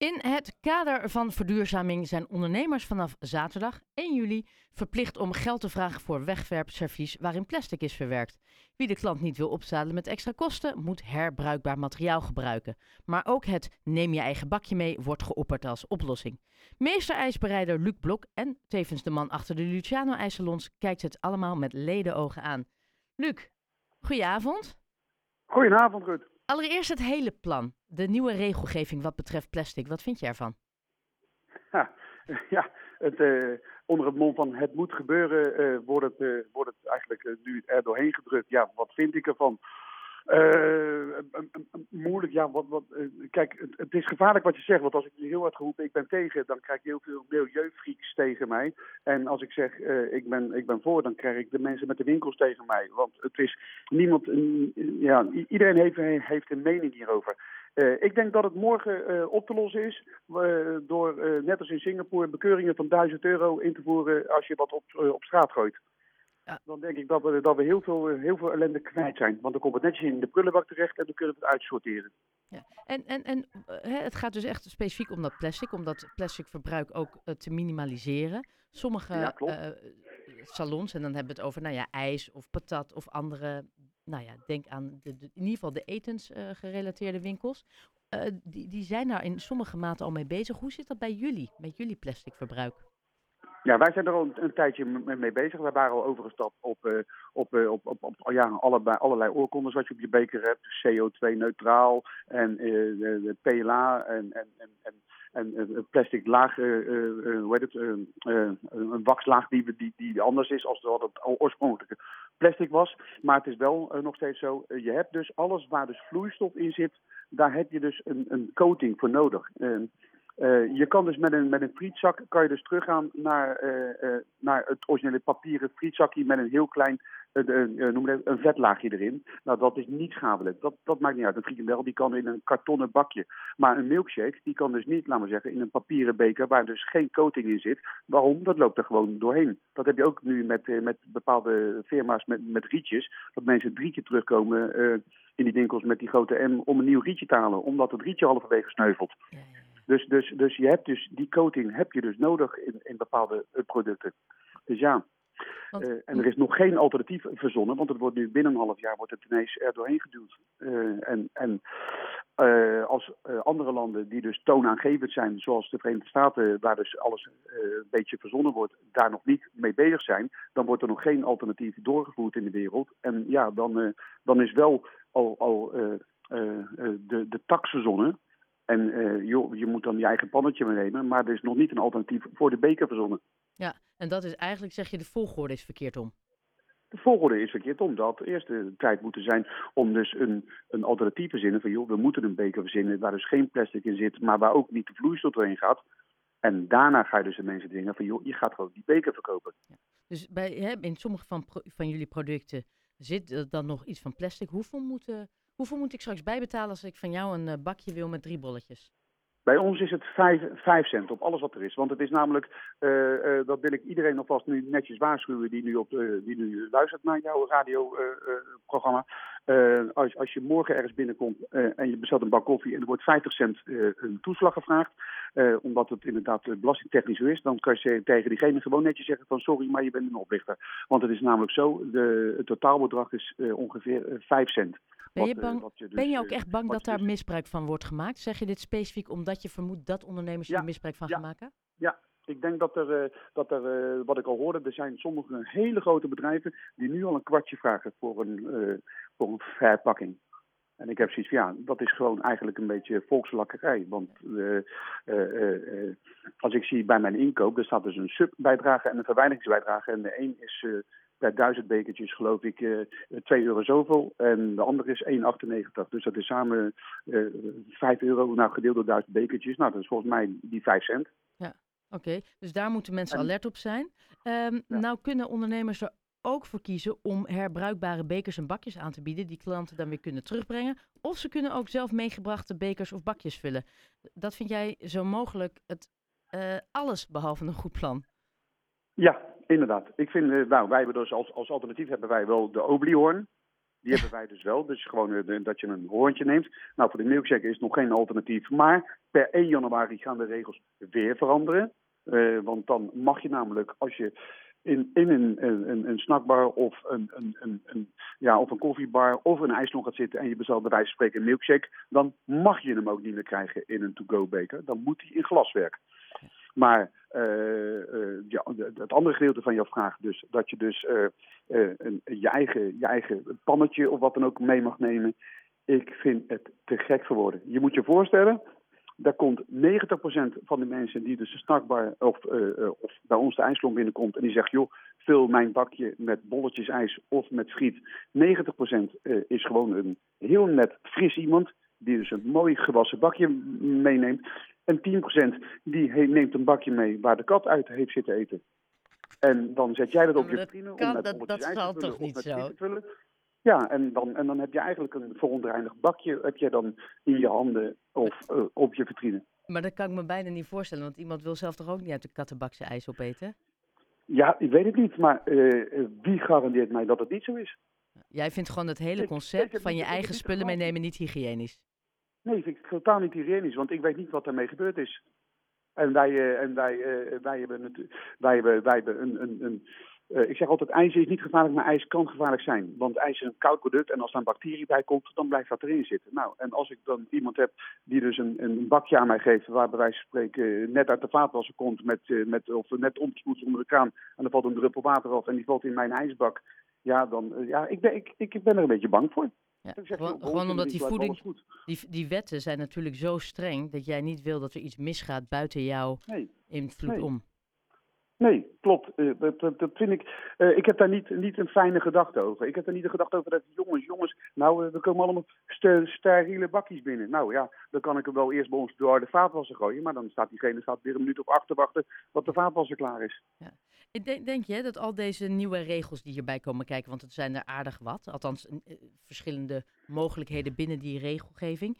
In het kader van verduurzaming zijn ondernemers vanaf zaterdag 1 juli verplicht om geld te vragen voor wegwerpservies waarin plastic is verwerkt. Wie de klant niet wil opzadelen met extra kosten, moet herbruikbaar materiaal gebruiken. Maar ook het neem je eigen bakje mee wordt geopperd als oplossing. Meesterijsbereider Luc Blok en tevens de man achter de Luciano IJssalons kijkt het allemaal met ledenogen aan. Luc, goedenavond. Goedenavond, Ruud. Allereerst het hele plan. De nieuwe regelgeving wat betreft plastic. Wat vind je ervan? Ja, het, uh, onder het mom van het moet gebeuren uh, wordt, het, uh, wordt het eigenlijk nu er doorheen gedrukt. Ja, wat vind ik ervan? Moeilijk, ja. Wat, wat, kijk, het, het, is gevaarlijk wat je zegt. Want als ik heel hard geroepen ik ben tegen, dan krijg ik heel veel milieufreaks tegen mij. En als ik zeg ik, ben, ik ben voor, dan krijg ik de mensen met de winkels tegen mij. Want het is niemand, ja, iedereen heeft, heeft een mening hierover. Ik denk dat het morgen op te lossen is door, net als in Singapore, bekeuringen van 1000 euro in te voeren als je wat op, op straat gooit. Ja. Dan denk ik dat we, dat we heel, veel, heel veel ellende kwijt zijn. Want dan komt het netjes in de prullenbak terecht en dan kunnen we het uitsorteren. Ja. En, en, en het gaat dus echt specifiek om dat plastic, om dat plastic verbruik ook te minimaliseren. Sommige ja, salons, en dan hebben we het over nou ja, ijs of patat of andere nou ja, denk aan de, in ieder geval de etensgerelateerde uh, winkels. Die, die zijn daar in sommige maten al mee bezig. Hoe zit dat bij jullie, met jullie plastic verbruik? Ja, wij zijn er al een, tijdje mee bezig. We waren al overgestapt op, uh, op, uh, op, op, op ja, allerlei, allerlei oorkondes wat je op je beker hebt. CO2-neutraal en uh, PLA en, en, en, en plastic laag, uh, uh, hoe heet het, uh, een waxlaag die, die, die anders is als wat het oorspronkelijke plastic was. Maar het is wel nog steeds zo, je hebt dus alles waar dus vloeistof in zit, daar heb je dus een, een coating voor nodig. Uh, je kan dus met een, met een frietzak kan je dus teruggaan naar, uh, uh, naar het originele papieren frietzakje met een heel klein noem het, een vetlaagje erin. Nou, dat is niet schadelijk. Dat, dat maakt niet uit. Een frikandel die kan in een kartonnen bakje. Maar een milkshake die kan dus niet, laten we zeggen, in een papieren beker waar dus geen coating in zit. Waarom? Dat loopt er gewoon doorheen. Dat heb je ook nu met, met bepaalde firma's met, met rietjes. Dat mensen drie keer terugkomen in die winkels met die grote M om een nieuw rietje te halen. Omdat het rietje halverwege sneuvelt. Ja. Dus, dus, dus je hebt dus die coating heb je dus nodig in, in bepaalde producten. Dus ja. Uh, en er is nog geen alternatief verzonnen, want het wordt nu binnen een half jaar wordt het ineens er doorheen geduwd. Uh, en en uh, als andere landen die dus toonaangevend zijn, zoals de Verenigde Staten, waar dus alles een beetje verzonnen wordt, daar nog niet mee bezig zijn, dan wordt er nog geen alternatief doorgevoerd in de wereld. En ja, dan, dan is wel al, al de, de tax verzonnen. En uh, joh, je moet dan je eigen pannetje meenemen, maar er is nog niet een alternatief voor de beker verzonnen. Ja, en dat is eigenlijk, zeg je, de volgorde is verkeerd om. De volgorde is verkeerd om. Dat eerst de tijd moeten zijn om dus een, een alternatief te verzinnen. Van joh, we moeten een beker verzinnen waar dus geen plastic in zit, maar waar ook niet de vloeistof doorheen gaat. En daarna ga je dus de mensen dingen van joh, je gaat gewoon die beker verkopen. Ja. Dus bij, hè, in sommige van, van jullie producten zit er dan nog iets van plastic. Hoeveel moeten Hoeveel moet ik straks bijbetalen als ik van jou een uh, bakje wil met drie bolletjes? Bij ons is het 5 cent op alles wat er is. Want het is namelijk, uh, uh, dat wil ik iedereen alvast nu netjes waarschuwen die nu, op, die nu luistert naar jouw radioprogramma. als, als je morgen ergens binnenkomt en je bestelt een bak koffie en er wordt 50 cent een toeslag gevraagd, omdat het inderdaad belastingtechnisch is, dan kan je tegen diegene gewoon netjes zeggen van sorry, maar je bent een oplichter. Want het is namelijk zo, de, het totaalbedrag is ongeveer 5 cent. Ben je, bang, wat, je dus, ben je ook echt bang dat daar dus, misbruik van wordt gemaakt? Zeg je dit specifiek omdat je vermoedt dat ondernemers hier misbruik van gaan maken? Ja, ik denk dat er, uh, dat er wat ik al hoorde, er zijn sommige hele grote bedrijven die nu al een kwartje vragen voor een, uh, voor een verpakking. En ik heb zoiets van, ja, dat is gewoon eigenlijk een beetje volkslakkerij. Want als ik zie bij mijn inkoop, er staat dus een subbijdrage en een verwijderingsbijdrage. En de een is per duizend bekertjes geloof ik uh, 2 euro zoveel. En de andere is 1,98. Dus dat is samen uh, eh, 5 euro nou, gedeeld door duizend bekertjes. Nou, dat is volgens mij die 5 cent. Ja, oké. Dus daar moeten mensen alert op zijn. Um, ja. Nou kunnen ondernemers er ook voor kiezen om herbruikbare bekers en bakjes aan te bieden, die klanten dan weer kunnen terugbrengen. Of ze kunnen ook zelf meegebrachte bekers of bakjes vullen. Dat vind jij zo mogelijk het uh, alles behalve een goed plan? Ja, inderdaad. Ik vind, uh, nou, wij hebben dus als, als alternatief hebben wij wel de Oblihorn. Die hebben wij dus wel. Dus gewoon eh, dat je een hoorntje neemt. Nou, voor de milkshake is nog geen alternatief. Maar per 1 januari gaan de regels weer veranderen. Eh, want dan mag je namelijk, als je in, in een, een, een snackbar of een, een, een, ja, of een koffiebar of een ijssalon gaat zitten en je bestelt bij wijze van spreken een milkshake, dan mag je hem ook niet meer krijgen in een to-go beker. Dan moet hij in glaswerk. Maar uh, ja, het andere gedeelte van jouw vraag, dus dat je dus uh, een, je, eigen, je eigen pannetje of wat dan ook mee mag nemen. Ik vind het te gek voor woorden. Je moet je voorstellen, daar komt 90% van de mensen die dus de snackbar of, of bij ons de ijslong binnenkomt en die zegt, joh, vul mijn bakje met bolletjes ijs of met friet. 90% is gewoon een heel net fris iemand die dus een mooi gewassen bakje meeneemt. En 10% die neemt een bakje mee waar de kat uit heeft zitten eten. En dan zet jij dat op je vitrine om met dat, dat zal toch niet zo? Ja, en dan, en dan heb je eigenlijk een verontreinigd bakje heb je dan in je handen of uh, op je vitrine. Maar dat kan ik me bijna niet voorstellen, want iemand wil zelf toch ook niet uit de kattenbak zijn ijs opeten? Ja, ik weet het niet, maar uh, wie garandeert mij dat het niet zo is? Jij vindt gewoon het hele concept van je eigen spullen meenemen niet hygiënisch? Nee, vind ik totaal niet hygiënisch, want ik weet niet wat ermee gebeurd is. En wij, uh, en wij, uh, wij hebben, natuurlijk, wij hebben, wij hebben een. een, een uh, ik zeg altijd: ijs is niet gevaarlijk, maar ijs kan gevaarlijk zijn. Want ijs is een koud product en als daar een bacterie bij komt, dan blijft dat erin zitten. Nou, en als ik dan iemand heb die dus een, een bakje aan mij geeft, waar bij wijze van spreken net uit de vaatwasser komt, met, met, of net omgespoeld onder de kraan, en er valt een druppel water af en die valt in mijn ijsbak. Ja, dan, ja ik, ben, ik, ik ben er een beetje bang voor. Ja, gewoon, gewoon omdat die voeding, die, die wetten zijn natuurlijk zo streng dat jij niet wil dat er iets misgaat buiten jouw nee. invloed nee. om. Nee, klopt. Uh, dat, dat, vind ik. Uh, ik heb daar niet, niet een fijne gedachte over. Ik heb er niet een gedachte over dat jongens, jongens, nou, uh, er komen allemaal ster, steriele bakjes binnen. Nou ja, dan kan ik hem wel eerst bij ons door de vaatwasser gooien, maar dan staat diegene staat weer een minuut op achter wachten wat de vaatwasser klaar is. Ja. Denk, denk je dat al deze nieuwe regels die hierbij komen kijken, want het zijn er aardig wat, althans verschillende mogelijkheden binnen die regelgeving,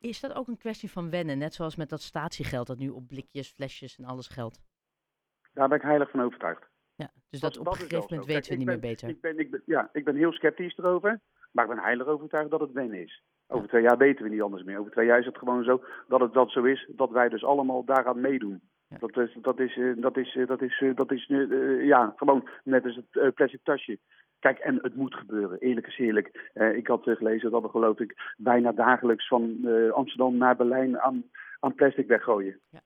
is dat ook een kwestie van wennen, net zoals met dat statiegeld dat nu op blikjes, flesjes en alles geldt? Daar ben ik heilig van overtuigd. Ja, dus dat, dat op een gegeven moment weten Kijk, we niet ben, meer beter. Ik ben, ik ben, ja, ik ben heel sceptisch erover, maar ik ben heilig overtuigd dat het wennen is. Over ja. twee jaar weten we niet anders meer. Over twee jaar is het gewoon zo dat het dat zo is, dat wij dus allemaal daaraan meedoen. Ja. Dat is, dat is, dat is, dat is, dat is, uh, ja, gewoon net als het uh, plastic tasje. Kijk, en het moet gebeuren, eerlijk is eerlijk. Uh, ik had gelezen dat we geloof ik bijna dagelijks van Amsterdam naar Berlijn aan, aan plastic weggooien. Ja.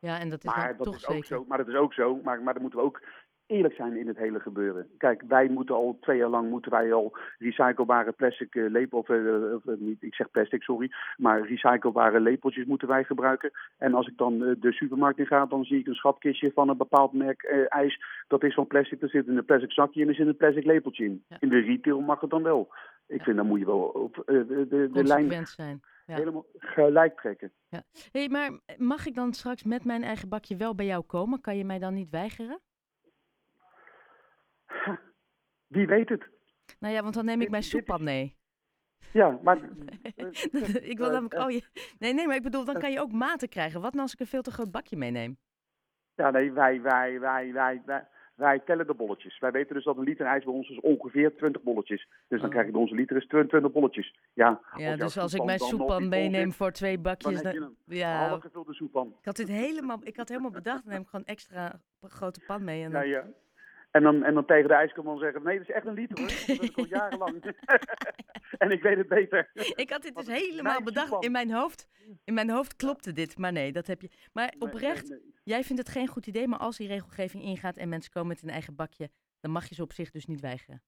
Ja, en dat is maar dat toch is zeker. ook zo. Maar dat is ook zo. Maar, maar dan moeten we ook eerlijk zijn in het hele gebeuren. Kijk, wij moeten al twee jaar lang moeten wij al recyclebare plastic uh, lepel, of, uh, of niet, ik zeg plastic, sorry, maar recyclebare lepeltjes moeten wij gebruiken. En als ik dan de supermarkt in ga, dan zie ik een schatkistje van een bepaald merk ijs. Dat is van plastic, er zit in een plastic zakje en er zit een plastic lepeltje in. Ja. In de retail mag het dan wel. Ik ja. vind dan moet je wel op de, de, de lijn zijn. Ja. helemaal gelijk trekken. Ja. Hey, maar mag ik dan straks met mijn eigen bakje wel bij jou komen? Kan je mij dan niet weigeren? Wie weet het? Nou ja, want dan neem ik mijn soeppan mee. Ja, maar... ik wil namelijk... Oh, je... Nee, nee, maar ik bedoel, dan kan je ook maten krijgen. Wat nou als ik een veel te groot bakje meeneem? Ja, nee, wij, wij, wij, wij, wij, tellen de bolletjes. Wij weten dus dat een liter ijs bij ons is ongeveer 20 bolletjes. Dus dan oh. krijg je bij onze liter is 22 bolletjes. Ja, ja dus als ik mijn soeppan meeneem voor twee bakjes... Dan, dan ja. gevulde soeppan. Ik had dit helemaal, ik had helemaal bedacht, dan neem ik gewoon extra grote pan mee. En dan... ja, ja. En dan, en dan tegen de ijskomman zeggen, nee, dat is echt een liter hoor. Dat jarenlang. en ik weet het beter. Ik had dit dus helemaal bedacht. In mijn hoofd, in mijn hoofd klopte dit, maar nee, dat heb je. Maar oprecht, nee, nee, nee. jij vindt het geen goed idee, maar als die regelgeving ingaat en mensen komen met een eigen bakje, dan mag je ze op zich dus niet weigeren.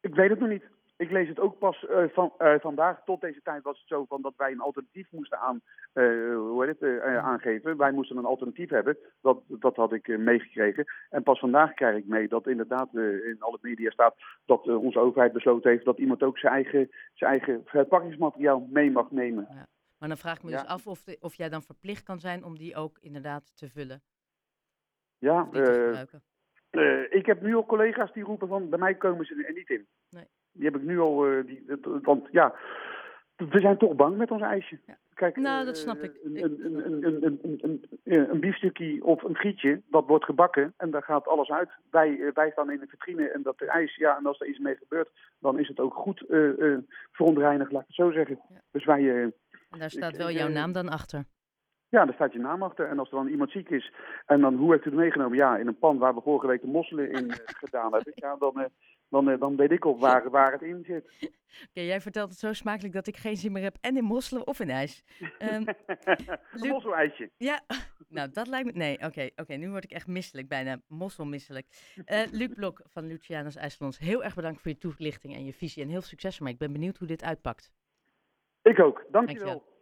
Ik weet het nog niet. Ik lees het ook pas uh, van, uh, vandaag. Tot deze tijd was het zo van dat wij een alternatief moesten aan, uh, hoe heet het, aangeven. Wij moesten een alternatief hebben. Dat, dat had ik meegekregen. En pas vandaag krijg ik mee dat inderdaad in alle media staat dat onze overheid besloten heeft dat iemand ook zijn eigen, zijn eigen verpakkingsmateriaal mee mag nemen. Ja. Maar dan vraag ik me ja. dus af of, de, of jij dan verplicht kan zijn om die ook inderdaad te vullen. Ja, te gebruiken. ik heb nu al collega's die roepen van bij mij komen ze er niet in. Nee. Die heb ik nu al. Uh, die, want ja, we zijn toch bang met ons ijsje. Ja. Kijk, Nou, eh, dat snap ik. Een, biefstukje of een frietje, dat wordt gebakken en daar gaat alles uit. Wij, eh, wij staan in de vitrine en dat ijs, ja, en als er iets mee gebeurt, dan is het ook goed eh eh, verontreinigd, laat ik het zo zeggen. Ja. Dus wij, eh, En daar staat wel jouw eh, naam dan achter. ja, daar staat je naam achter. En als er dan iemand ziek is en dan hoe heeft u het meegenomen? Ja, in een pan waar we vorige week de mosselen in eh, gedaan hebben. Ja, dan, eh, dan, eh, dan weet ik ook waar, waar het in zit. Oké, jij vertelt het zo smakelijk dat ik geen zin meer heb en in mosselen of in ijs. Ehm, een mosseleitje. ja, nou dat lijkt me... Nee, oké, oké, nu word ik echt misselijk, bijna mosselmisselijk. Eh Luc Blok van Luciano's IJsselons, heel erg bedankt voor je toelichting en je visie en heel veel succes ermee. Ik ben benieuwd hoe dit uitpakt. Ik ook. Dankjewel. Dankjewel.